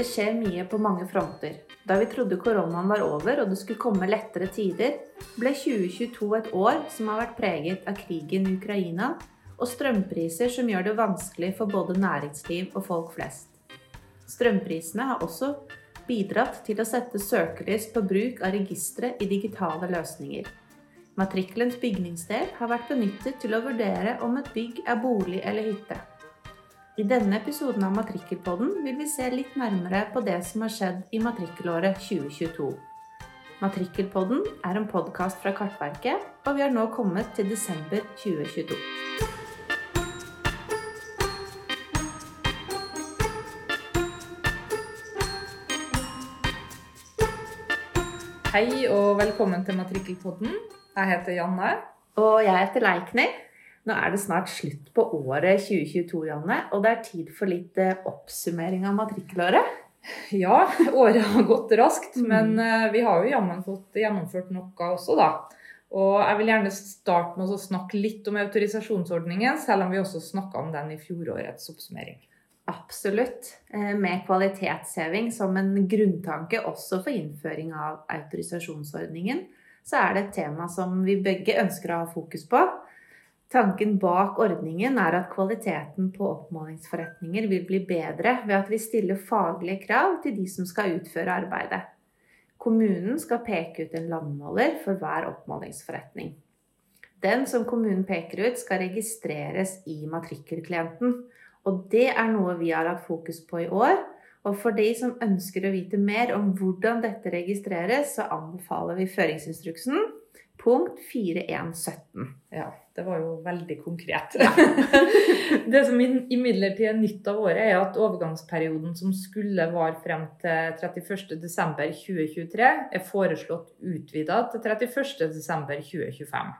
Det skjer mye på mange fronter. Da vi trodde koronaen var over og det skulle komme lettere tider, ble 2022 et år som har vært preget av krigen i Ukraina og strømpriser som gjør det vanskelig for både næringsliv og folk flest. Strømprisene har også bidratt til å sette søkelys på bruk av registre i digitale løsninger. Matrikkelens bygningsdel har vært benyttet til å vurdere om et bygg er bolig eller hytte. I denne episoden av Matrikkelpodden vil vi se litt nærmere på det som har skjedd i matrikkelåret 2022. Matrikkelpodden er en podkast fra Kartverket, og vi har nå kommet til desember 2022. Hei og velkommen til Matrikkelpodden. Jeg heter Janne. Og jeg heter Leikny. Nå er det snart slutt på året 2022, Janne, og det er tid for litt eh, oppsummering av matrikkelåret. Ja, året har gått raskt, Mm. men eh, vi har jo jammen fått gjennomført noe også, da. Og jeg vil gjerne starte med å snakke litt om autorisasjonsordningen, selv om vi også snakka om den i fjorårets oppsummering. Absolutt. Eh, Med kvalitetsheving som en grunntanke også for innføring av autorisasjonsordningen, så er det et tema som vi begge ønsker å ha fokus på. Tanken bak ordningen er at kvaliteten på oppmålingsforretninger vil bli bedre ved at vi stiller faglige krav til de som skal utføre arbeidet. Kommunen skal peke ut en landmåler for hver oppmålingsforretning. Den som kommunen peker ut, skal registreres i matrikkelklienten. Og det er noe vi har hatt fokus på i år. Og for de som ønsker å vite mer om hvordan dette registreres, så anbefaler vi føringsinstruksen punkt 4117. Ja, det var jo veldig konkret. det som imidlertid er nytt av året, er at overgangsperioden som skulle vare frem til 31.12.2023, er foreslått utvida til 31.12.2025.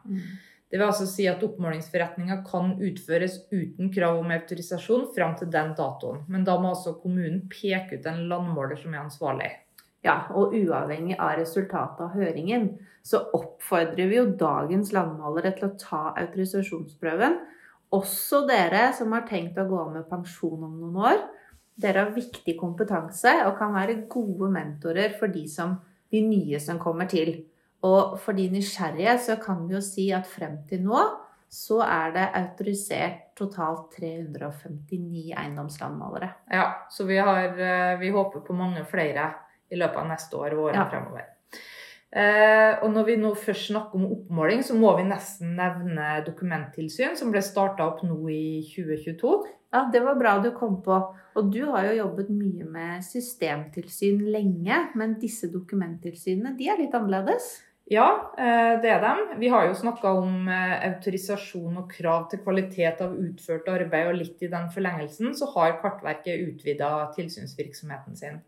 Det vil altså si at oppmålingsforretninga kan utføres uten krav om autorisasjon fram til den datoen. Men da må altså kommunen peke ut en landmåler som er ansvarlig. Ja, og uavhengig av resultatet av høringen, så oppfordrer vi jo dagens landmålere til å ta autorisasjonsprøven. Også dere som har tenkt å gå av med pensjon om noen år. Dere har viktig kompetanse og kan være gode mentorer for de, som, de nye som kommer til. Og for de nysgjerrige så kan vi jo si at frem til nå så er det autorisert totalt 359 eiendomslandmålere. Ja, så vi, har, eh, vi håper på mange flere i løpet av neste år og årene Ja. fremover. Eh, og når vi nå først snakker om oppmåling, så må vi nesten nevne dokumenttilsyn, som ble starta opp nå i 2022. Ja, det var bra du kom på. Og du har jo jobbet mye med systemtilsyn lenge, men disse dokumenttilsynene, de er litt annerledes? Ja, eh, det er dem. Vi har jo snakka om eh, autorisasjon og krav til kvalitet av utført arbeid, og litt i den forlengelsen så har Kartverket utvida tilsynsvirksomheten sin.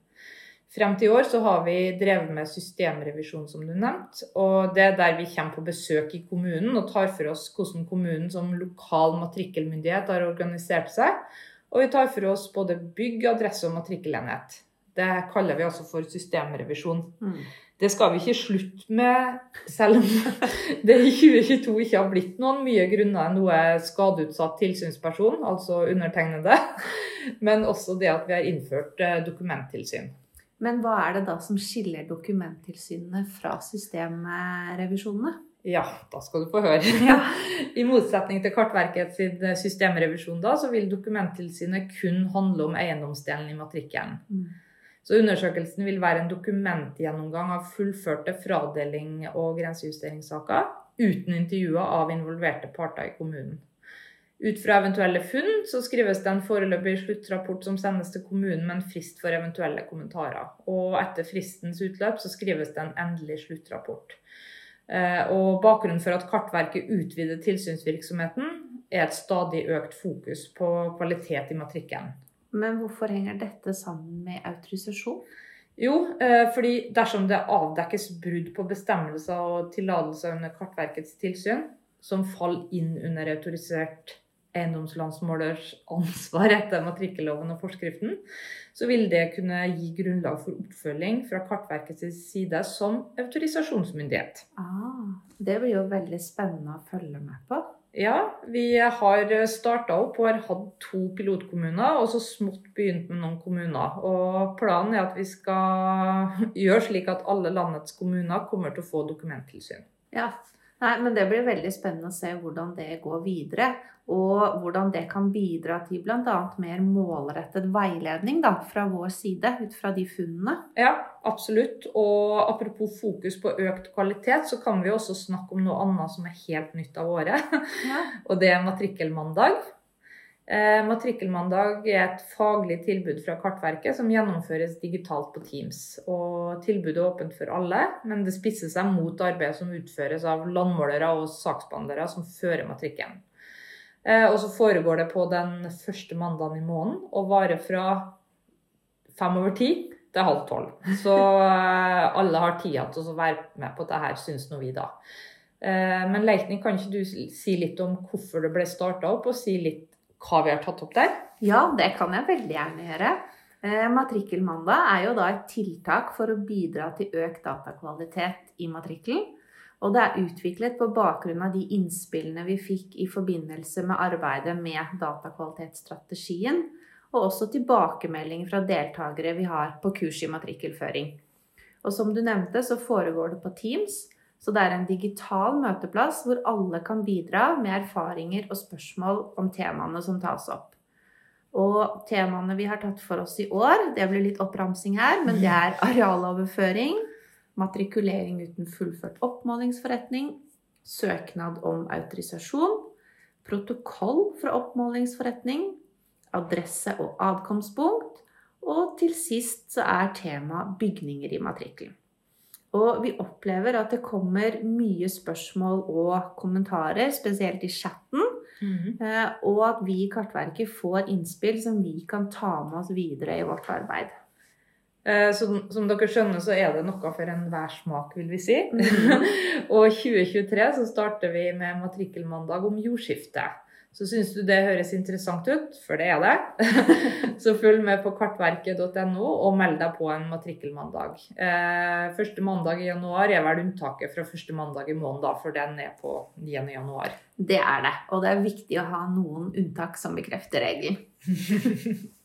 Frem til i år så har vi drevet med systemrevisjon, som du nevnte. Og det er der vi kommer på besøk i kommunen og tar for oss hvordan kommunen som lokal matrikkelmyndighet har organisert seg. Og vi tar for oss både bygg, adresse og matrikkelenhet. Det kaller vi altså for systemrevisjon. Det skal vi ikke slutte med, selv om det i 2022 ikke har blitt noen mye grunnet noe skadeutsatt tilsynsperson, altså undertegnede, men også det at vi har innført eh, dokumenttilsyn. Men hva er det da som skiller dokumenttilsynene fra systemrevisjonene? Ja, da skal du få høre. Ja. I motsetning til Kartverket sin systemrevisjon da, så vil dokumenttilsynet kun handle om eiendomsdelen i matrikkelen. Mm. Så undersøkelsen vil være en dokumentgjennomgang av fullførte fradeling og grensejusteringssaker uten intervjuer av involverte parter i kommunen. Ut fra eventuelle funn så skrives det en foreløpig sluttrapport som sendes til kommunen med en frist for eventuelle kommentarer. Og etter fristens utløp så skrives det en endelig sluttrapport. Eh, Og bakgrunnen for at Kartverket utvider tilsynsvirksomheten, er et stadig økt fokus på kvalitet i matrikken. Men hvorfor henger dette sammen med autorisasjon? Jo, eh, fordi dersom det avdekkes brudd på bestemmelser og tillatelser under Kartverkets tilsyn, som faller inn under autorisert eiendomslandsmålers ansvar etter matrikkelloven og forskriften, så vil det kunne gi grunnlag for oppfølging fra Kartverkets side som autorisasjonsmyndighet. Ah, det blir jo veldig spennende å følge med på. Ja, vi har starta opp og har hatt to pilotkommuner, og så smått begynt med noen kommuner. Og planen er at vi skal gjøre slik at alle landets kommuner kommer til å få dokumenttilsyn. Ja, Nei, men Det blir veldig spennende å se hvordan det går videre. Og hvordan det kan bidra til bl.a. mer målrettet veiledning da, fra vår side, ut fra de funnene. Ja, absolutt. Og apropos fokus på økt kvalitet, så kan vi også snakke om noe annet som er helt nytt av året. Ja. og det er matrikkelmandag. Eh, Matrikkelmandag er et faglig tilbud fra Kartverket som gjennomføres digitalt på Teams. Og Tilbudet er åpent for alle, men det spisser seg mot arbeidet som utføres av landmålere og saksbehandlere som fører matrikken. Eh, og så foregår det på den første mandagen i måneden og varer fra fem over ti til halv tolv. Så eh, alle har tida til å være med på dette, syns nå vi da. Men Leikning, kan ikke du si litt om hvorfor det ble starta opp, og si litt hva vi har tatt opp der? Ja, det kan jeg veldig gjerne gjøre. Eh, Matrikkelmandag er jo da et tiltak for å bidra til økt datakvalitet i matrikkelen. Og det er utviklet på bakgrunn av de innspillene vi fikk i forbindelse med arbeidet med datakvalitetsstrategien, og også tilbakemeldinger fra deltakere vi har på kurs i matrikkelføring. Og som du nevnte, så foregår det på Teams. Så det er en digital møteplass hvor alle kan bidra med erfaringer og spørsmål om temaene som tas opp. Og temaene vi har tatt for oss i år, det blir litt oppramsing her, men det er arealoverføring, matrikulering uten fullført oppmålingsforretning, søknad om autorisasjon, protokoll fra oppmålingsforretning, adresse og adkomstpunkt, og til sist så er tema bygninger i matrikkelen. Og vi opplever at det kommer mye spørsmål og kommentarer, spesielt i chatten. Mm -hmm. Og at vi i Kartverket får innspill som vi kan ta med oss videre i vårt arbeid. Eh, så, som dere skjønner, så er det noe for enhver smak, vil vi si. Mm og 2023 så starter vi med matrikkelmandag om jordskifte. Så syns du det høres interessant ut, for det er det, så følg med på kartverket.no og meld deg på en matrikkelmandag. Eh, første mandag i januar er vel unntaket fra første mandag i måneden, da, for den er på 9. januar. Det er det, og det er viktig å ha noen unntak som bekrefter regelen.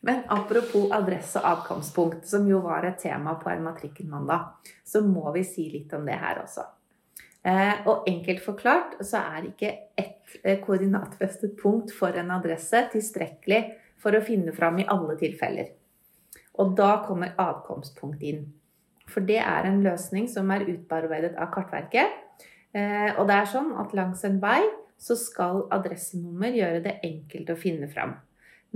Men apropos adresse og avkomstpunkt, som jo var et tema på en matrikkelmandag, så må vi si litt om det her også. Eh, og enkelt forklart så er ikke ett eh, koordinatfestet punkt for en adresse tilstrekkelig for å finne fram i alle tilfeller. Og da kommer adkomstpunkt inn. For det er en løsning som er utarbeidet av Kartverket. Eh, og det er sånn at langs en vei så skal adressenummer gjøre det enkelt å finne fram.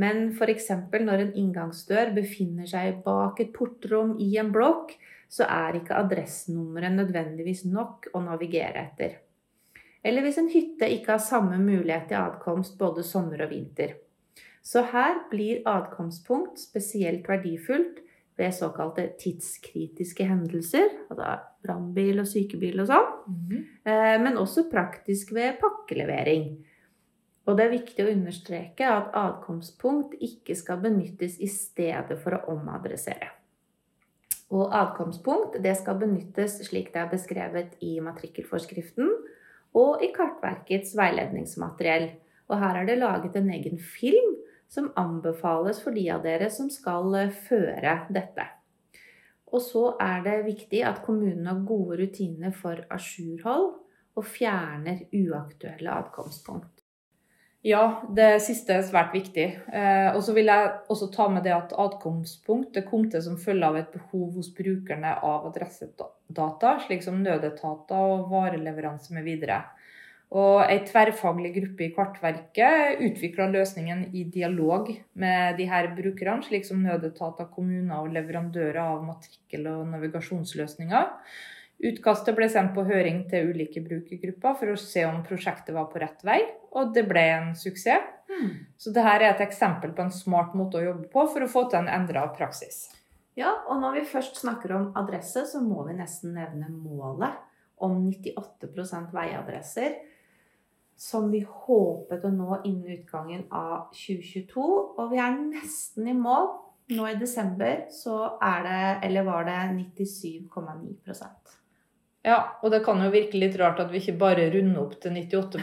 Men f.eks. når en inngangsdør befinner seg bak et portrom i en blokk, så er ikke adressenummeret nødvendigvis nok å navigere etter. Eller hvis en hytte ikke har samme mulighet til adkomst både sommer og vinter. Så her blir adkomstpunkt spesielt verdifullt ved såkalte tidskritiske hendelser, altså brannbil og sykebil og sånn, mm -hmm. men også praktisk ved pakkelevering. Og det er viktig å understreke at adkomstpunkt ikke skal benyttes i stedet for å omadressere. Og adkomstpunkt det skal benyttes slik det er beskrevet i matrikkelforskriften og i Kartverkets veiledningsmateriell. Og her er det laget en egen film som anbefales for de av dere som skal eh, føre dette. Og så er det viktig at kommunen har gode rutiner for ajourhold og fjerner uaktuelle adkomstpunkt. Ja, det siste er svært viktig. Eh, og så vil jeg også ta med det at adkomstpunkt det kom til som følge av et behov hos brukerne av adressedata, slik som nødetater og vareleveranse mv. Og ei tverrfaglig gruppe i Kartverket utvikla løsningen i dialog med de her brukerne, slik som nødetater, kommuner og leverandører av matrikkel- og navigasjonsløsninger. Utkastet ble sendt på høring til ulike brukergrupper for å se om prosjektet var på rett vei, og det ble en suksess. Mm. Så dette er et eksempel på en smart måte å jobbe på for å få til en endra praksis. Ja, og når vi først snakker om adresse, så må vi nesten nevne målet om 98% veiadresser. som vi håpet å nå innen utgangen av 2022. Og vi er nesten i mål. Nå i desember så er det, eller var det 97,9 Ja, og det kan jo virke litt rart at vi ikke bare runder opp til 98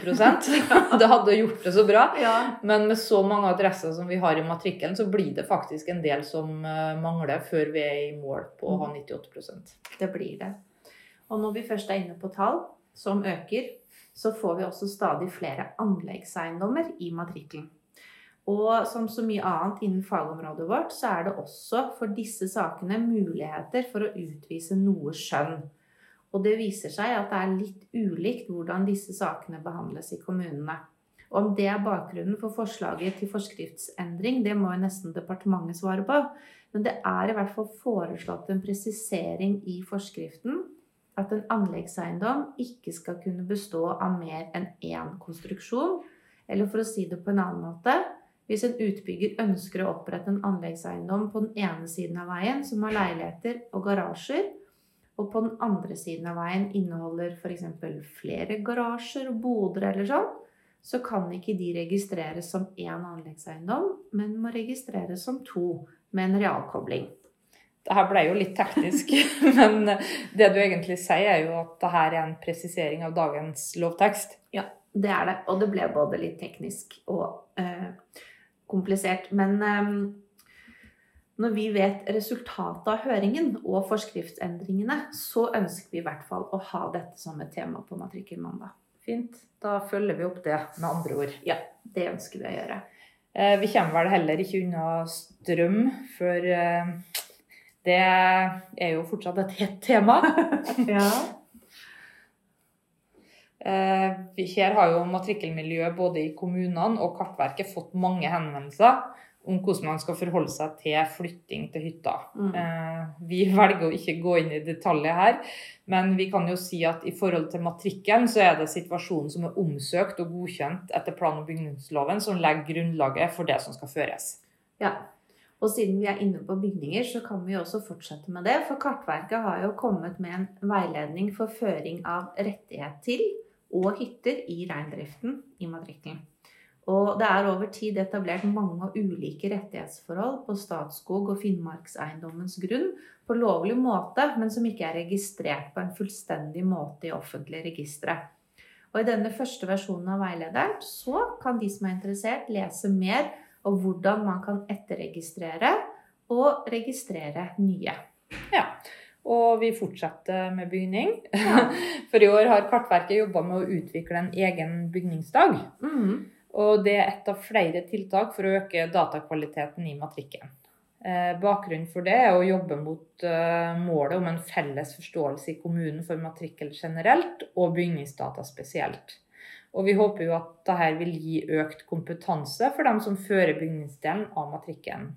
Det hadde gjort det så bra. Ja. Men med så mange adresser som vi har i matrikkelen, så blir det faktisk en del som eh, mangler før vi er i mål på å ha 98% Det blir det. Og når vi først er inne på tall som øker, så får vi også stadig flere anleggseiendommer i matrikkelen. Og som så mye annet innen fagområdet vårt, så er det også for disse sakene muligheter for å utvise noe skjønn. Og det viser seg at det er litt ulikt hvordan disse sakene behandles i kommunene. Om det er bakgrunnen for forslaget til forskriftsendring, det må jo nesten departementet svare på. Men det er i hvert fall foreslått en presisering i forskriften at en anleggseiendom ikke skal kunne bestå av mer enn én konstruksjon. Eller for å si det på en annen måte hvis en utbygger ønsker å opprette en anleggseiendom på den ene siden av veien som har leiligheter og garasjer, og på den andre siden av veien inneholder f.eks. flere garasjer og boder eller sånn, så kan ikke de registreres som én anleggseiendom, men må registreres som to med en realkobling. Det her ble jo litt teknisk, men det du egentlig sier, er jo at det her er en presisering av dagens lovtekst. Ja, det er det. Og det ble både litt teknisk og eh, komplisert. Men eh, når vi vet resultatet av høringen og forskriftsendringene, så ønsker vi i hvert fall å ha dette som et tema på Matrikkelmandag. Fint. Da følger vi opp det, med andre ord. Ja, det ønsker vi å gjøre. Eh, vi kommer vel heller ikke unna strøm, for eh, det er jo fortsatt et hett tema. ja. Eh, her har jo matrikkelmiljøet både i kommunene og Kartverket fått mange henvendelser om hvordan man skal forholde seg til flytting til hytta. Mm. Eh, vi velger å ikke gå inn i detaljer her, men vi kan jo si at i forhold til matrikkelen, så er det situasjonen som er omsøkt og godkjent etter plan- og bygningsloven, som legger grunnlaget for det som skal føres. Ja, og siden vi er inne på bygninger, så kan vi også fortsette med det. For Kartverket har jo kommet med en veiledning for føring av rettighet til og hytter i reindriften i matrikkelen. Og det er over tid etablert mange og ulike rettighetsforhold på Statskog og Finnmarkseiendommens grunn på lovlig måte, men som ikke er registrert på en fullstendig måte i offentlige registre. Og I denne første versjonen av veilederen så kan de som er interessert, lese mer om hvordan man kan etterregistrere og registrere nye. Ja, og vi fortsetter med bygning. Ja. For i år har Kartverket jobba med å utvikle en egen bygningsdag. Mm. Og det er et av flere tiltak for å øke datakvaliteten i matrikken. Eh, bakgrunnen for det er å jobbe mot eh, målet om en felles forståelse i kommunen for matrikkel generelt og bygningsdata spesielt. Og vi håper jo at dette vil gi økt kompetanse for dem som fører bygningsdelen av matrikken.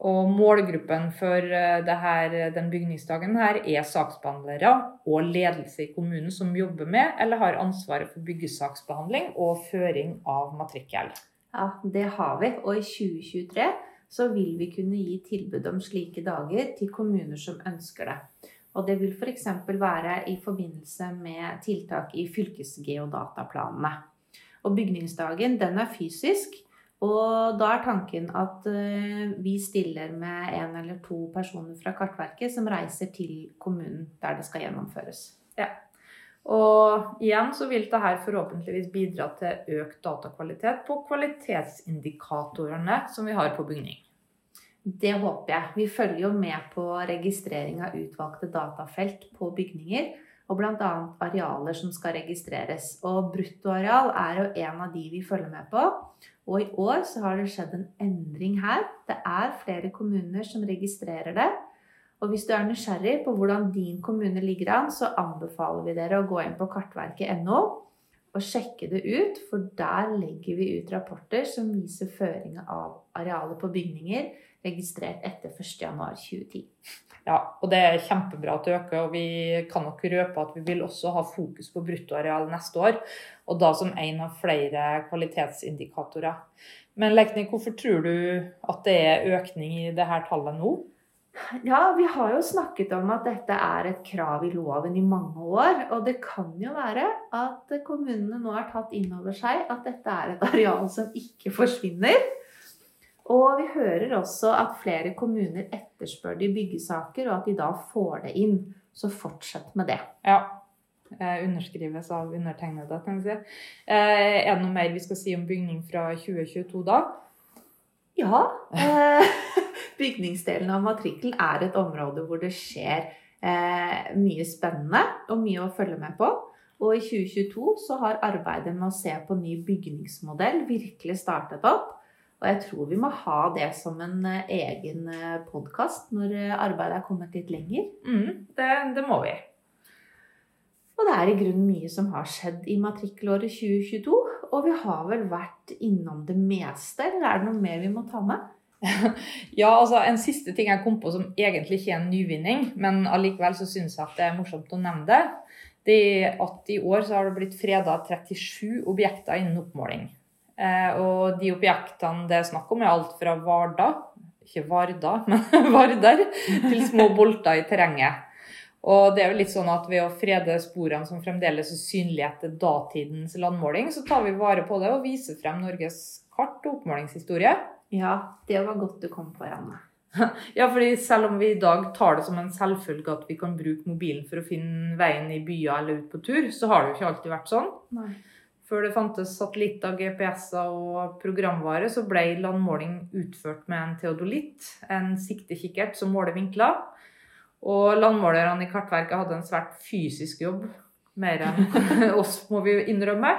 Og målgruppen for eh, her, den bygningsdagen her er saksbehandlere og ledelse i kommunen som jobber med eller har ansvaret for byggesaksbehandling og føring av matrikkel. Ja, det har vi. Og i 2023 så vil vi kunne gi tilbud om slike dager til kommuner som ønsker det. Og det vil f.eks. være i forbindelse med tiltak i fylkesgeodataplanene. Og bygningsdagen den er fysisk. Og da er tanken at eh, vi stiller med en eller to personer fra Kartverket som reiser til kommunen der det skal gjennomføres. Ja. Og igjen så vil dette forhåpentligvis bidra til økt datakvalitet på kvalitetsindikatorene som vi har på bygning. Det håper jeg. Vi følger jo med på registrering av utvalgte datafelt på bygninger og bl.a. arealer som skal registreres. Og bruttoareal er jo en av de vi følger med på. Og i år så har det skjedd en endring her. Det er flere kommuner som registrerer det. Og hvis du er nysgjerrig på hvordan din kommune ligger an, så anbefaler vi dere å gå inn på kartverket.no og sjekke det ut, for der legger vi ut rapporter som viser føringa av arealet på bygninger registrert etter 1.1.2010. Ja, og det er kjempebra at det øker. Og vi kan nok røpe at vi vil også ha fokus på bruttoareal neste år. Og da som en av flere kvalitetsindikatorer. Men Leknik, hvorfor tror du at det er økning i det her tallet nå? Ja, vi har jo snakket om at dette er et krav i loven i mange år. Og det kan jo være at kommunene nå har tatt inn over seg at dette er et areal som ikke forsvinner. Og vi hører også at flere kommuner etterspør det i byggesaker, og at de da får det inn. Så fortsett med det. Ja. Eh, underskrives av undertegnede, kan vi si. Eh, er det noe mer vi skal si om bygning fra 2022 da? Ja. Eh, bygningsdelen av matrikkelen er et område hvor det skjer mye spennende og mye å følge med på. Og i 2022 så har arbeidet med å se på ny bygningsmodell virkelig startet opp. Og jeg tror vi må ha det som en eh, egen eh, podkast når eh, arbeidet er kommet litt lenger. Mm, det, det må vi. Og det er i grunnen mye som har skjedd i matrikkelåret 2022. Og vi har vel vært innom det meste, eller er det noe mer vi må ta med? ja, altså En siste ting jeg kom på som egentlig ikke er en nyvinning, men allikevel så syns jeg at det er morsomt å nevne det, det er at i år så har det blitt freda 37 objekter innen oppmåling. Eh, og de objektene det er snakk om, er alt fra Varda, ikke Varda, men Vardar, til små bolter i terrenget. Og det er jo litt sånn at Ved å frede sporene som fremdeles er synlige etter datidens landmåling, så tar vi vare på det og viser frem Norges kart og oppmålingshistorie. Ja, det var godt du kom på, Janne. ja, fordi selv om vi i dag tar det som en selvfølge at vi kan bruke mobilen for å finne veien i byer eller ut på tur, så har det jo ikke alltid vært sånn. Nei. Før det fantes satellitter, GPS-er og programvare, så ble landmåling utført med en teodolitt, en siktekikkert som måler vinkler. Og landmålerne i Kartverket hadde en svært fysisk jobb, mer enn oss, må vi innrømme.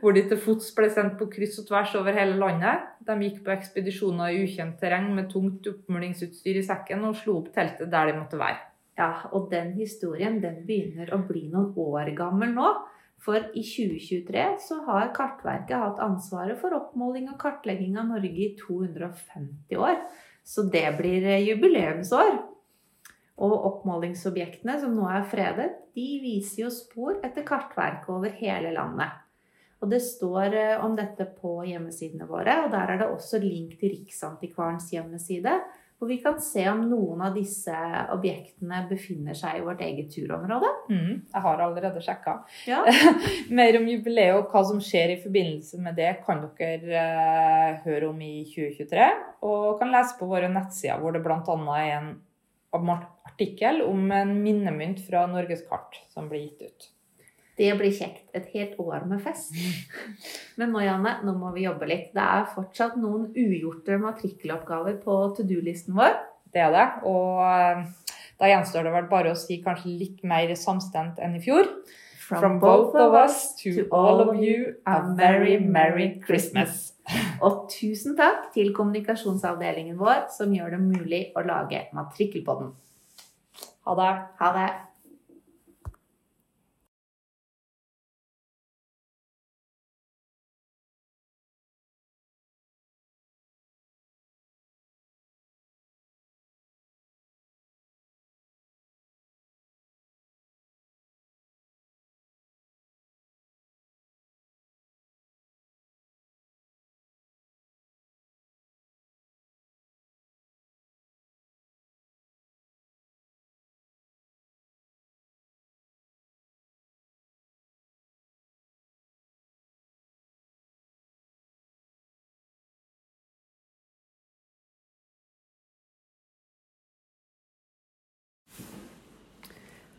Hvor de til fots ble sendt på kryss og tvers over hele landet. De gikk på ekspedisjoner i ukjent terreng med tungt oppmålingsutstyr i sekken og slo opp teltet der de måtte være. Ja, og den historien den begynner å bli noen år gammel nå. For i 2023 så har Kartverket hatt ansvaret for oppmåling og kartlegging av Norge i 250 år. Så det blir jubileumsår. Og oppmålingsobjektene som nå er fredet, de viser jo spor etter kartverket over hele landet. Og det står eh, om dette på hjemmesidene våre, og der er det også link til Riksantikvarens hjemmeside, hvor vi kan se om noen av disse objektene befinner seg i vårt eget turområde. Mm, jeg har allerede sjekka. Ja. Mer om jubileet og hva som skjer i forbindelse med det, kan dere uh, høre om i 2023. Og kan lese på våre nettsider, hvor det bl.a. er en artikkel om en minnemynt fra Norges kart som blir gitt ut. Det blir kjekt. Et helt år med fest. Men nå, Janne, nå må vi jobbe litt. Det er fortsatt noen ugjorte matrikkeloppgaver på to do-listen vår. Det er det. Og eh, da gjenstår det vel bare å si kanskje litt mer samstemt enn i fjor. From both of us to all of you, a very merry Christmas. Og tusen takk til kommunikasjonsavdelingen vår som gjør det mulig å lage matrikkelpodden. Ha det. Ha det.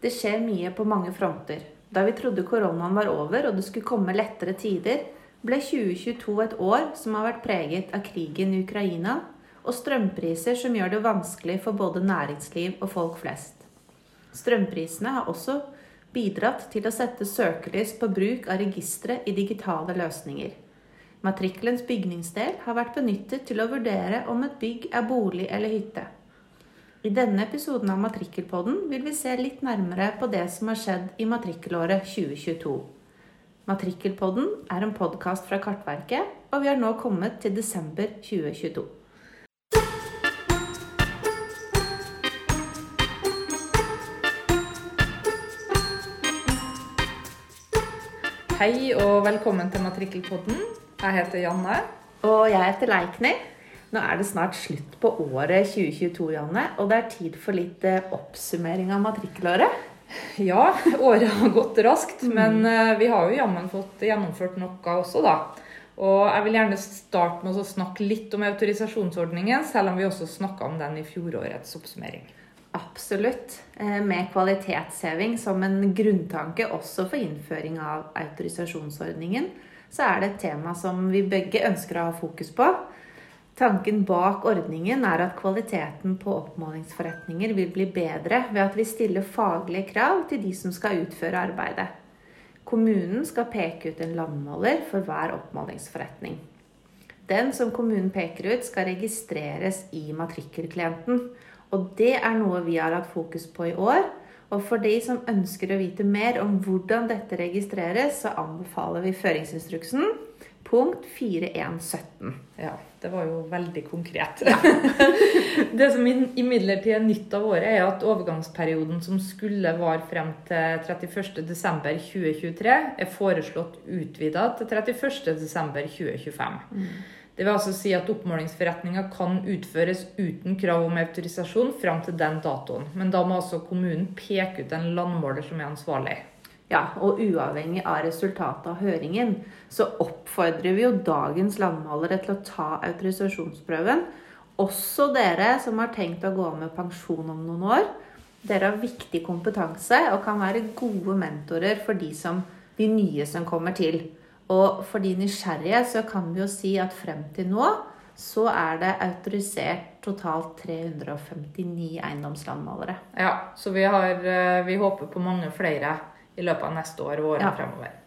Det skjer mye på mange fronter. Da vi trodde koronaen var over og det skulle komme lettere tider, ble 2022 et år som har vært preget av krigen i Ukraina og strømpriser som gjør det vanskelig for både næringsliv og folk flest. Strømprisene har også bidratt til å sette søkelys på bruk av registre i digitale løsninger. Matrikkelens bygningsdel har vært benyttet til å vurdere om et bygg er bolig eller hytte. I denne episoden av Matrikkelpodden vil vi se litt nærmere på det som har skjedd i matrikkelåret 2022. Matrikkelpodden er en podkast fra Kartverket, og vi har nå kommet til desember 2022. Hei og velkommen til Matrikkelpodden. Jeg heter Janne. Og jeg heter Leikny. Nå er det snart slutt på året 2022, Janne, og det er tid for litt eh, oppsummering av matrikkelåret. Ja, året har gått raskt, men eh, vi har jo jammen fått gjennomført noe også, da. Og jeg vil gjerne starte med å snakke litt om autorisasjonsordningen, selv om vi også snakka om den i fjorårets oppsummering. Absolutt. Eh, Med kvalitetsheving som en grunntanke også for innføring av autorisasjonsordningen, så er det et tema som vi begge ønsker å ha fokus på. Tanken bak ordningen er at kvaliteten på oppmålingsforretninger vil bli bedre ved at vi stiller faglige krav til de som skal utføre arbeidet. Kommunen skal peke ut en landmåler for hver oppmålingsforretning. Den som kommunen peker ut, skal registreres i matrikkelklienten. Og det er noe vi har hatt fokus på i år. Og for de som ønsker å vite mer om hvordan dette registreres, så anbefaler vi føringsinstruksen punkt 4117. Ja, det var jo veldig konkret. det som imidlertid er nytt av året, er at overgangsperioden som skulle vare frem til 31.12.2023, er foreslått utvida til 31.12.2025. Mm. Det vil altså si at oppmålingsforretninga kan utføres uten krav om autorisasjon fram til den datoen. Men da må altså kommunen peke ut en landmåler som er ansvarlig. Ja, og uavhengig av resultatet av høringen, så oppfordrer vi jo dagens landmålere til å ta autorisasjonsprøven. Også dere som har tenkt å gå med pensjon om noen år. Dere har viktig kompetanse og kan være gode mentorer for de, som, de nye som kommer til. Og for de nysgjerrige så kan vi jo si at frem til nå så er det autorisert totalt 359 eiendomslandmålere. Ja, så vi, har, eh, vi håper på mange flere i løpet av neste år og årene ja. fremover.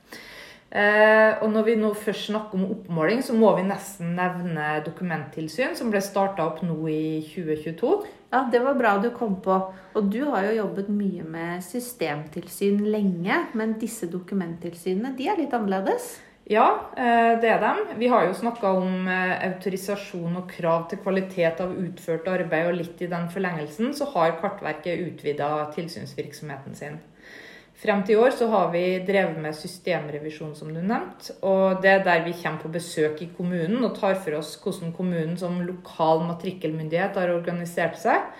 Eh, og når vi nå først snakker om oppmåling, så må vi nesten nevne dokumenttilsyn, som ble starta opp nå i 2022. Ja, det var bra du kom på. Og du har jo jobbet mye med systemtilsyn lenge, men disse dokumenttilsynene, de er litt annerledes? Ja, eh, det er dem. Vi har jo snakka om eh, autorisasjon og krav til kvalitet av utført arbeid, og litt i den forlengelsen så har Kartverket utvida tilsynsvirksomheten sin. Frem til i år så har vi drevet med systemrevisjon, som du nevnte. Og det er der vi kommer på besøk i kommunen og tar for oss hvordan kommunen som lokal matrikkelmyndighet har organisert seg.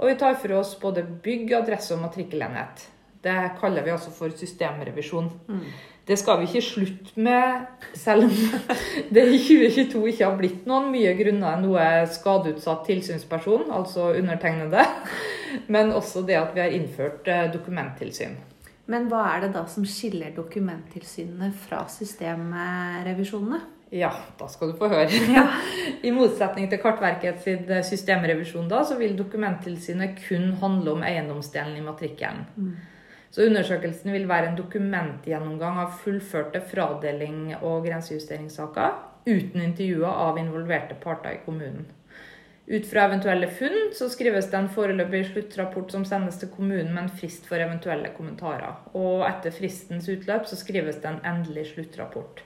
Og vi tar for oss både bygg, adresse og matrikkelenhet. Det kaller vi altså for systemrevisjon. Mm. Det skal vi ikke slutte med, selv om det i 2022 ikke har blitt noen mye grunner noe skadeutsatt tilsynsperson, altså undertegnede, men også det at vi har innført eh, dokumenttilsyn. Men hva er det da som skiller dokumenttilsynene fra systemrevisjonene? Ja, da skal du få høre. Ja. I motsetning til Kartverket sin systemrevisjon da, så vil dokumenttilsynet kun handle om eiendomsdelen i matrikkelen. Mm. Så undersøkelsen vil være en dokumentgjennomgang av fullførte fradeling- og grensejusteringssaker uten intervjuer av involverte parter i kommunen. Ut fra eventuelle funn så skrives det en foreløpig sluttrapport som sendes til kommunen med en frist for eventuelle kommentarer. Og etter fristens utløp så skrives det en endelig sluttrapport.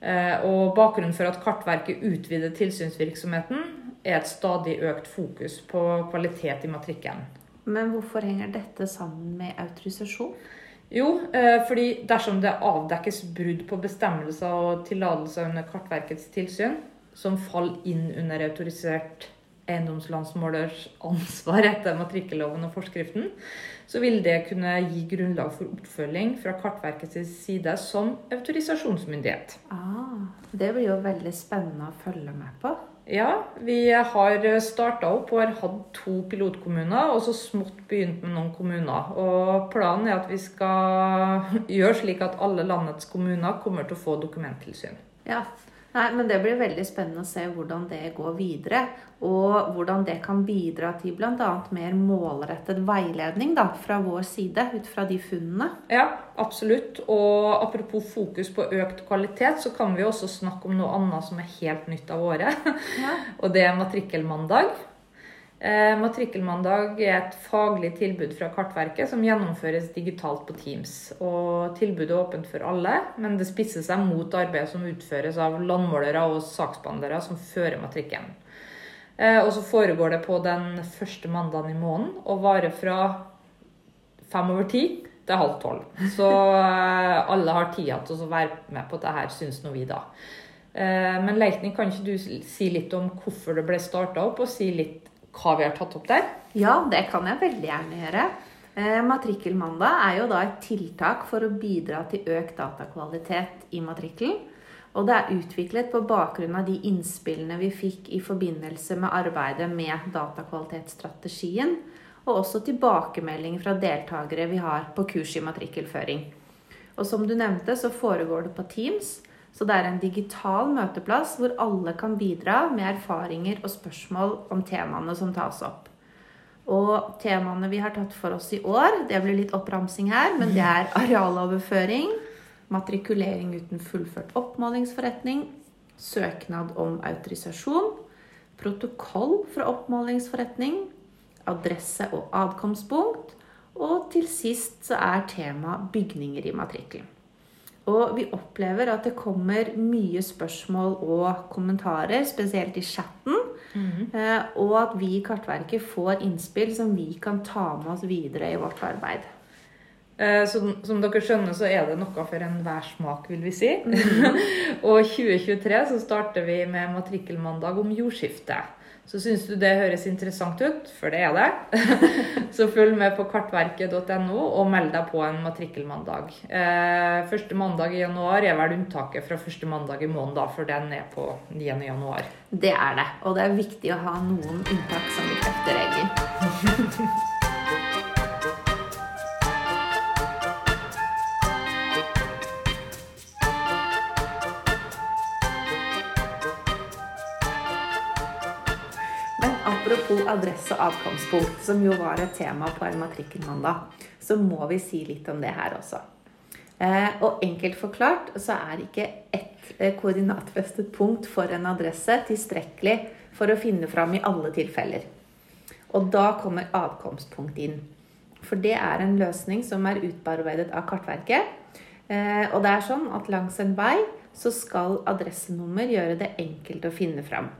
Eh, og bakgrunnen for at Kartverket utvider tilsynsvirksomheten, er et stadig økt fokus på kvalitet i matrikken. Men hvorfor henger dette sammen med autorisasjon? Jo, eh, fordi dersom det avdekkes brudd på bestemmelser og tillatelser under Kartverkets tilsyn, som faller inn under autorisert eiendomslandsmålers ansvar etter matrikkelloven og forskriften, så vil det kunne gi grunnlag for oppfølging fra Kartverkets side som autorisasjonsmyndighet. Ah, det blir jo veldig spennende å følge med på. Ja, vi har starta opp og har hatt to pilotkommuner, og så smått begynt med noen kommuner. Og planen er at vi skal gjøre slik at alle landets kommuner kommer til å få dokumenttilsyn. Ja, Nei, men Det blir veldig spennende å se hvordan det går videre. Og hvordan det kan bidra til bl.a. mer målrettet veiledning da, fra vår side ut fra de funnene. Ja, absolutt. Og apropos fokus på økt kvalitet, så kan vi også snakke om noe annet som er helt nytt av året. Ja. og det er matrikkelmandag. Eh, Matrikkelmandag er et faglig tilbud fra Kartverket som gjennomføres digitalt på Teams. Og Tilbudet er åpent for alle, men det spisser seg mot arbeidet som utføres av landmålere og saksbehandlere som fører matrikken. Eh, og så foregår det på den første mandagen i måneden og varer fra fem over ti til halv tolv. Så eh, alle har tida til å være med på dette, syns nå vi, da. Men Leikny, kan ikke du si litt om hvorfor det ble starta opp, og si litt hva vi har tatt opp der? Ja, det kan jeg veldig gjerne gjøre. Eh, Matrikkelmandag er jo da et tiltak for å bidra til økt datakvalitet i matrikkelen. Og det er utviklet på bakgrunn av de innspillene vi fikk i forbindelse med arbeidet med datakvalitetsstrategien, og også tilbakemeldinger fra deltakere vi har på kurs i matrikkelføring. Og som du nevnte, så foregår det på Teams. Så det er en digital møteplass hvor alle kan bidra med erfaringer og spørsmål om temaene som tas opp. Og temaene vi har tatt for oss i år, det blir litt oppramsing her, men det er arealoverføring, matrikulering uten fullført oppmålingsforretning, søknad om autorisasjon, protokoll fra oppmålingsforretning, adresse og adkomstpunkt, og til sist så er tema bygninger i matrikkelen. Og vi opplever at det kommer mye spørsmål og kommentarer, spesielt i chatten. Mm -hmm. Og at vi i Kartverket får innspill som vi kan ta med oss videre i vårt arbeid. Som, som dere skjønner, så er det noe for enhver smak, vil vi si. Mm -hmm. og 2023 så starter vi med matrikkelmandag om jordskifte. Så syns du det høres interessant ut, for det er det, så følg med på kartverket.no og meld deg på en matrikkelmandag. Eh, første mandag i januar er vel unntaket fra første mandag i måneden, for den er på 9. januar. Det er det, og det er viktig å ha noen unntak som bekrefter regelen. apropos adresse og adkomstpunkt, som jo var et tema på en matrikkelmandag, så må vi si litt om det her også. Eh, og enkelt forklart så er ikke ett eh, koordinatfestet punkt for en adresse tilstrekkelig for å finne fram i alle tilfeller. Og da kommer adkomstpunkt inn. For det er en løsning som er utarbeidet av Kartverket. Eh, og det er sånn at langs en vei så skal adressenummer gjøre det enkelt å finne fram.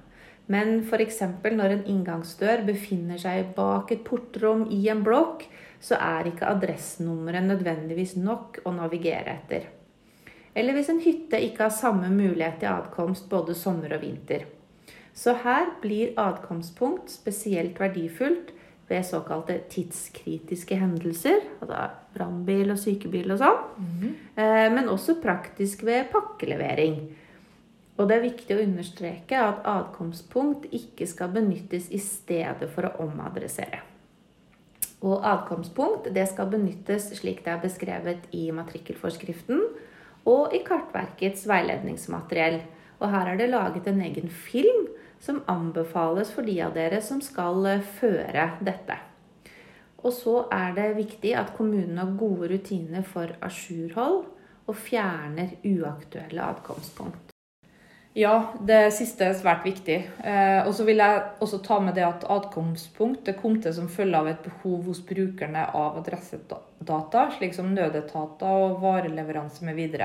Men f.eks. når en inngangsdør befinner seg bak et portrom i en blokk, så er ikke adressenummeret nødvendigvis nok å navigere etter. Eller hvis en hytte ikke har samme mulighet til adkomst både sommer og vinter. Så her blir adkomstpunkt spesielt verdifullt ved såkalte tidskritiske hendelser, altså brannbil og sykebil og sånn, mm -hmm. men også praktisk ved pakkelevering. Og det er viktig å understreke at adkomstpunkt ikke skal benyttes i stedet for å omadressere. Og adkomstpunkt det skal benyttes slik det er beskrevet i matrikkelforskriften og i Kartverkets veiledningsmateriell. Og her er det laget en egen film som anbefales for de av dere som skal eh, føre dette. Og så er det viktig at kommunen har gode rutiner for ajourhold og fjerner uaktuelle adkomstpunkt. Ja, det siste er svært viktig. Eh, og så vil jeg også ta med det at adkomstpunkt det kom til som følge av et behov hos brukerne av adressedata, slik som nødetater og vareleveranse mv.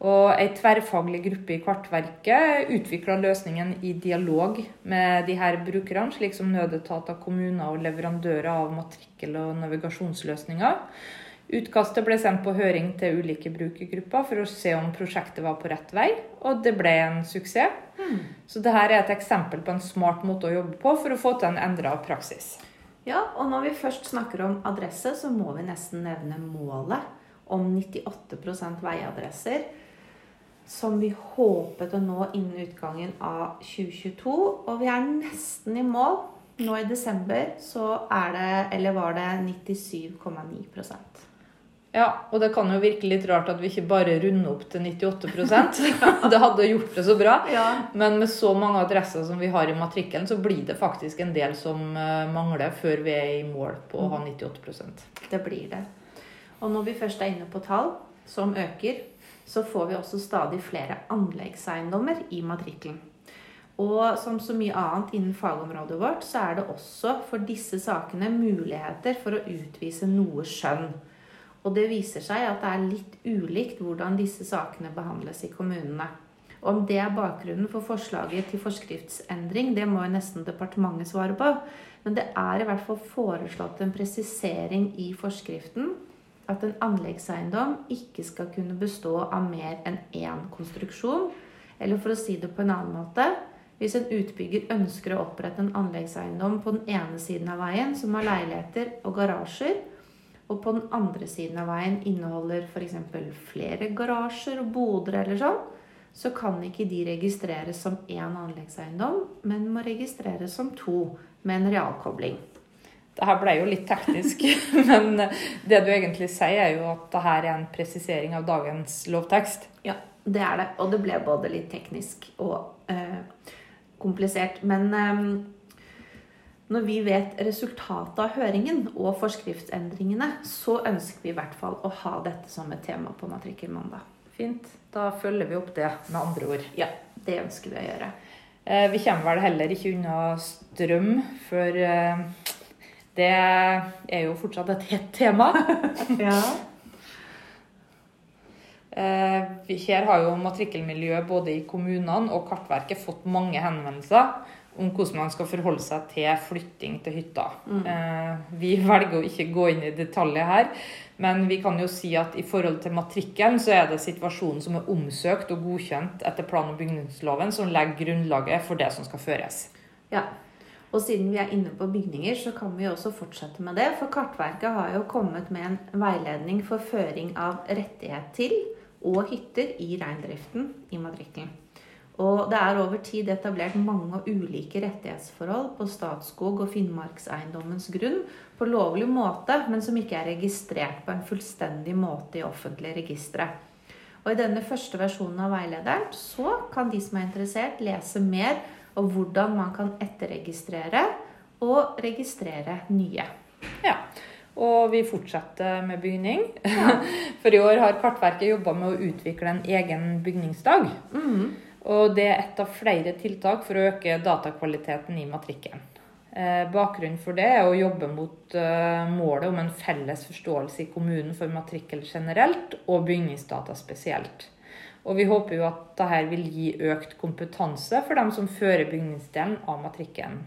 Og ei tverrfaglig gruppe i Kartverket utvikla løsningen i dialog med de her brukerne, slik som nødetater, kommuner og leverandører av matrikkel- og navigasjonsløsninger. Utkastet ble sendt på høring til ulike brukergrupper for å se om prosjektet var på rett vei, og det ble en suksess. Mm. Så dette er et eksempel på en smart måte å jobbe på for å få til en endra praksis. Ja, og når vi først snakker om adresse, så må vi nesten nevne målet om 98% veiadresser som vi håpet å nå innen utgangen av 2022. Og vi er nesten i mål. Nå i desember så er det, eller var det 97,9 ja, og det kan jo virke litt rart at vi ikke bare runder opp til 98% Det hadde gjort det så bra. Ja. Men med så mange adresser som vi har i matrikkelen, så blir det faktisk en del som eh, mangler før vi er i mål på å ha 98% Det blir det. Og når vi først er inne på tall som øker, så får vi også stadig flere anleggseiendommer i matrikkelen. Og som så mye annet innen fagområdet vårt, så er det også for disse sakene muligheter for å utvise noe skjønn. Og det viser seg at det er litt ulikt hvordan disse sakene behandles i kommunene. Om det er bakgrunnen for forslaget til forskriftsendring, det må jo nesten departementet svare på. Men det er i hvert fall foreslått en presisering i forskriften at en anleggseiendom ikke skal kunne bestå av mer enn én konstruksjon, Eller for å si det på en annen måte Hvis en utbygger ønsker å opprette en anleggseiendom på den ene siden av veien som har leiligheter og garasjer, og på den andre siden av veien inneholder f.eks. flere garasjer og boder eller sånn, så kan ikke de registreres som én anleggseiendom, men må registreres som to med en realkobling. Det her ble jo litt teknisk, men det du egentlig sier, er jo at det her er en presisering av dagens lovtekst. Ja, det er det. Og det ble både litt teknisk og eh, komplisert. Men eh, når vi vet resultatet av høringen og forskriftsendringene, så ønsker vi i hvert fall å ha dette som et tema på Matrikkelmandag. Fint. Da følger vi opp det, med andre ord. Ja, det ønsker vi å gjøre. Eh, vi kommer vel heller ikke unna strøm før eh, det er jo fortsatt et hett tema. ja. Eh, her har jo matrikkelmiljøet både i kommunene og Kartverket fått mange henvendelser om hvordan man skal forholde seg til flytting til hytta. Mm. Vi velger å ikke gå inn i detaljer her, men vi kan jo si at i forhold til matrikkelen så er det situasjonen som er omsøkt og godkjent etter plan- og bygningsloven som legger grunnlaget for det som skal føres. Ja, og siden vi er inne på bygninger, så kan vi også fortsette med det. For Kartverket har jo kommet med en veiledning for føring av rettighet til og hytter i reindriften i matrikkelen. Og det er over tid etablert mange og ulike rettighetsforhold på Statskog og Finnmarkseiendommens grunn på lovlig måte, men som ikke er registrert på en fullstendig måte i offentlige registre. Og I denne første versjonen av veilederen så kan de som er interessert, lese mer om hvordan man kan etterregistrere og registrere nye. Ja, og vi fortsetter med bygning. Ja. For i år har Kartverket jobba med å utvikle en egen bygningsdag. Mm. Og det er et av flere tiltak for å øke datakvaliteten i matrikken. Eh, bakgrunnen for det er å jobbe mot eh, målet om en felles forståelse i kommunen for matrikkel generelt og bygningsdata spesielt. Og vi håper jo at dette vil gi økt kompetanse for dem som fører bygningsdelen av matrikken.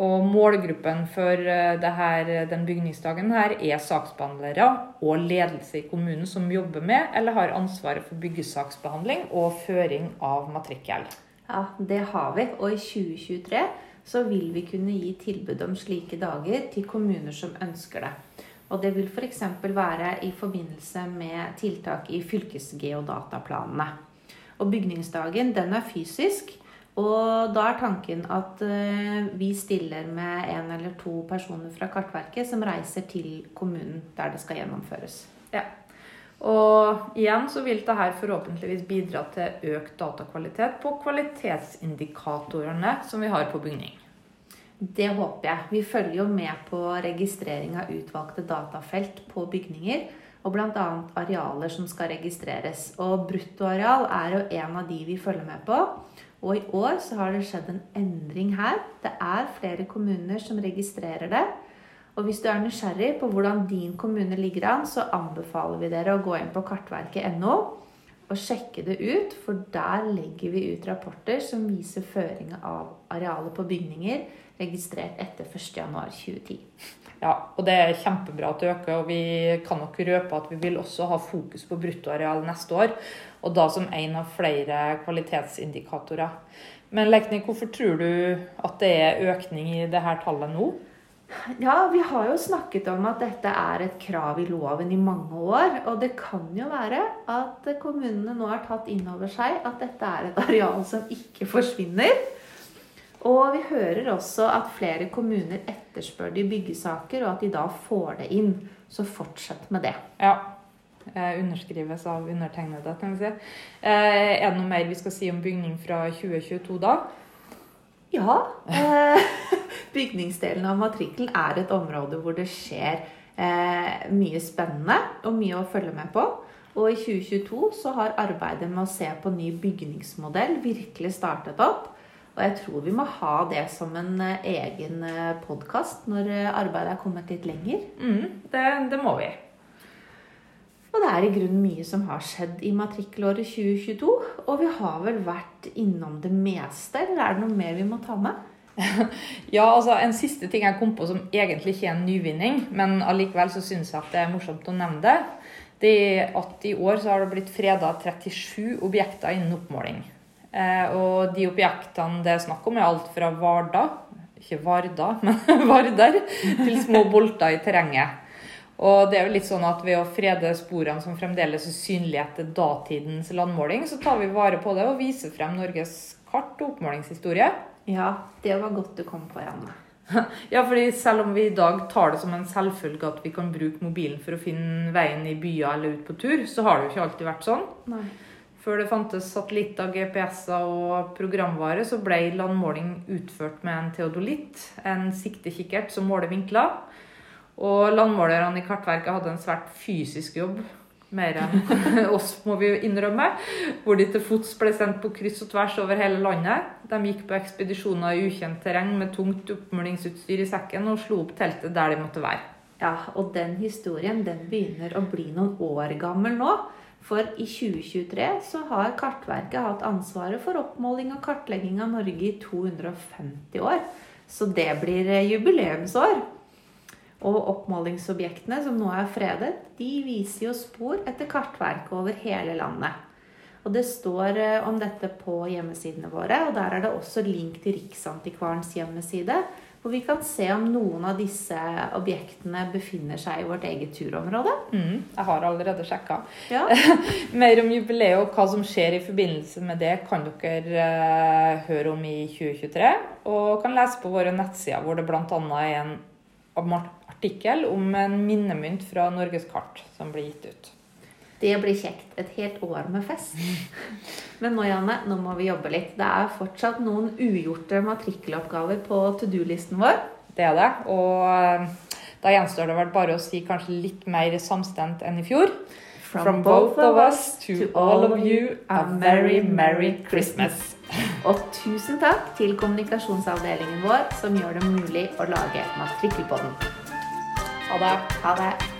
Og målgruppen for eh, her, den bygningsdagen her er saksbehandlere og ledelse i kommunen som jobber med eller har ansvaret for byggesaksbehandling og føring av matrikkel. Ja, det har vi. Og i 2023 så vil vi kunne gi tilbud om slike dager til kommuner som ønsker det. Og det vil f.eks. være i forbindelse med tiltak i fylkesgeodataplanene. Og bygningsdagen den er fysisk. Og da er tanken at eh, vi stiller med en eller to personer fra Kartverket som reiser til kommunen der det skal gjennomføres. Ja. Og igjen så vil dette forhåpentligvis bidra til økt datakvalitet på kvalitetsindikatorene som vi har på bygning. Det håper jeg. Vi følger jo med på registrering av utvalgte datafelt på bygninger. Og bl.a. arealer som skal registreres. Og bruttoareal er jo en av de vi følger med på. Og i år så har det skjedd en endring her. Det er flere kommuner som registrerer det. Og hvis du er nysgjerrig på hvordan din kommune ligger an, så anbefaler vi dere å gå inn på kartverket.no og sjekke det ut. For der legger vi ut rapporter som viser føringa av arealet på bygninger registrert etter 1.1.2010. Ja, og det er kjempebra at det øker, og vi kan nok røpe at vi vil også ha fokus på bruttoareal neste år. Og da som en av flere kvalitetsindikatorer. Men Lekni, hvorfor tror du at det er økning i dette tallet nå? Ja, vi har jo snakket om at dette er et krav i loven i mange år. Og det kan jo være at kommunene nå har tatt inn over seg at dette er et areal som ikke forsvinner. Og vi hører også at flere kommuner etterspør de byggesaker, og at de da får det inn. Så fortsett med det. Ja. Underskrives av undertegnede, kan vi si. Eh, er det noe mer vi skal si om bygning fra 2022 da? Ja. Eh, bygningsdelen av matrikkelen er et område hvor det skjer eh, mye spennende og mye å følge med på. Og i 2022 så har arbeidet med å se på ny bygningsmodell virkelig startet opp. Og jeg tror vi må ha det som en eh, egen eh, podkast når eh, arbeidet er kommet litt lenger. Mm, det, det, må vi. Og det er i grunnen mye som har skjedd i matrikkelåret 2022. Og vi har vel vært innom det meste, eller er det noe mer vi må ta med? ja, altså En siste ting jeg kom på som egentlig ikke er en nyvinning, men allikevel så syns jeg at det er morsomt å nevne det. Det er at i år så har det blitt freda 37 objekter innen oppmåling. Eh, og de objektene det er snakk om, er alt fra Varda, ikke Varda, men Vardar, til små bolter i terrenget. Og det er jo litt sånn at Ved å frede sporene som fremdeles er synlige etter datidens landmåling, så tar vi vare på det og viser frem Norges kart og oppmålingshistorie. Ja, det var godt du kom på, Janne. Ja, fordi selv om vi i dag tar det som en selvfølge at vi kan bruke mobilen for å finne veien i byer eller ut på tur, så har det jo ikke alltid vært sånn. Nei. Før det fantes satellitter, GPS-er og programvare, så ble landmåling utført med en teodolitt, en siktekikkert som måler vinkler. Og landmålerne i Kartverket hadde en svært fysisk jobb, mer enn oss, må vi innrømme. Hvor de til fots ble sendt på kryss og tvers over hele landet. De gikk på ekspedisjoner i ukjent terreng med tungt oppmålingsutstyr i sekken og slo opp teltet der de måtte være. Ja, og den historien den begynner å bli noen år gammel nå. For i 2023 så har Kartverket hatt ansvaret for oppmåling og kartlegging av Norge i 250 år. Så det blir eh, jubileumsår. Og oppmålingsobjektene som nå er fredet, de viser jo spor etter Kartverket over hele landet. Og det står eh, om dette på hjemmesidene våre, og der er det også link til Riksantikvarens hjemmeside, hvor vi kan se om noen av disse objektene befinner seg i vårt eget turområde. Mm, jeg har allerede sjekka. Ja. Mer om jubileet og hva som skjer i forbindelse med det, kan dere eh, høre om i 2023. Og kan lese på våre nettsider, hvor det bl.a. er en artikkel om en minnemynt fra Norges kart som blir gitt ut. Det blir kjekt. Et helt år med fest. Men nå, Janne, nå må vi jobbe litt. Det er fortsatt noen ugjorte matrikkeloppgaver på to do-listen vår. Det er det. Og eh, da gjenstår det vel bare å si kanskje litt mer samstemt enn i fjor. From both of us to all of you, a merry, merry Christmas. Og tusen takk til kommunikasjonsavdelingen vår som gjør det mulig å lage matrikkelpodden. Ha det. Ha det.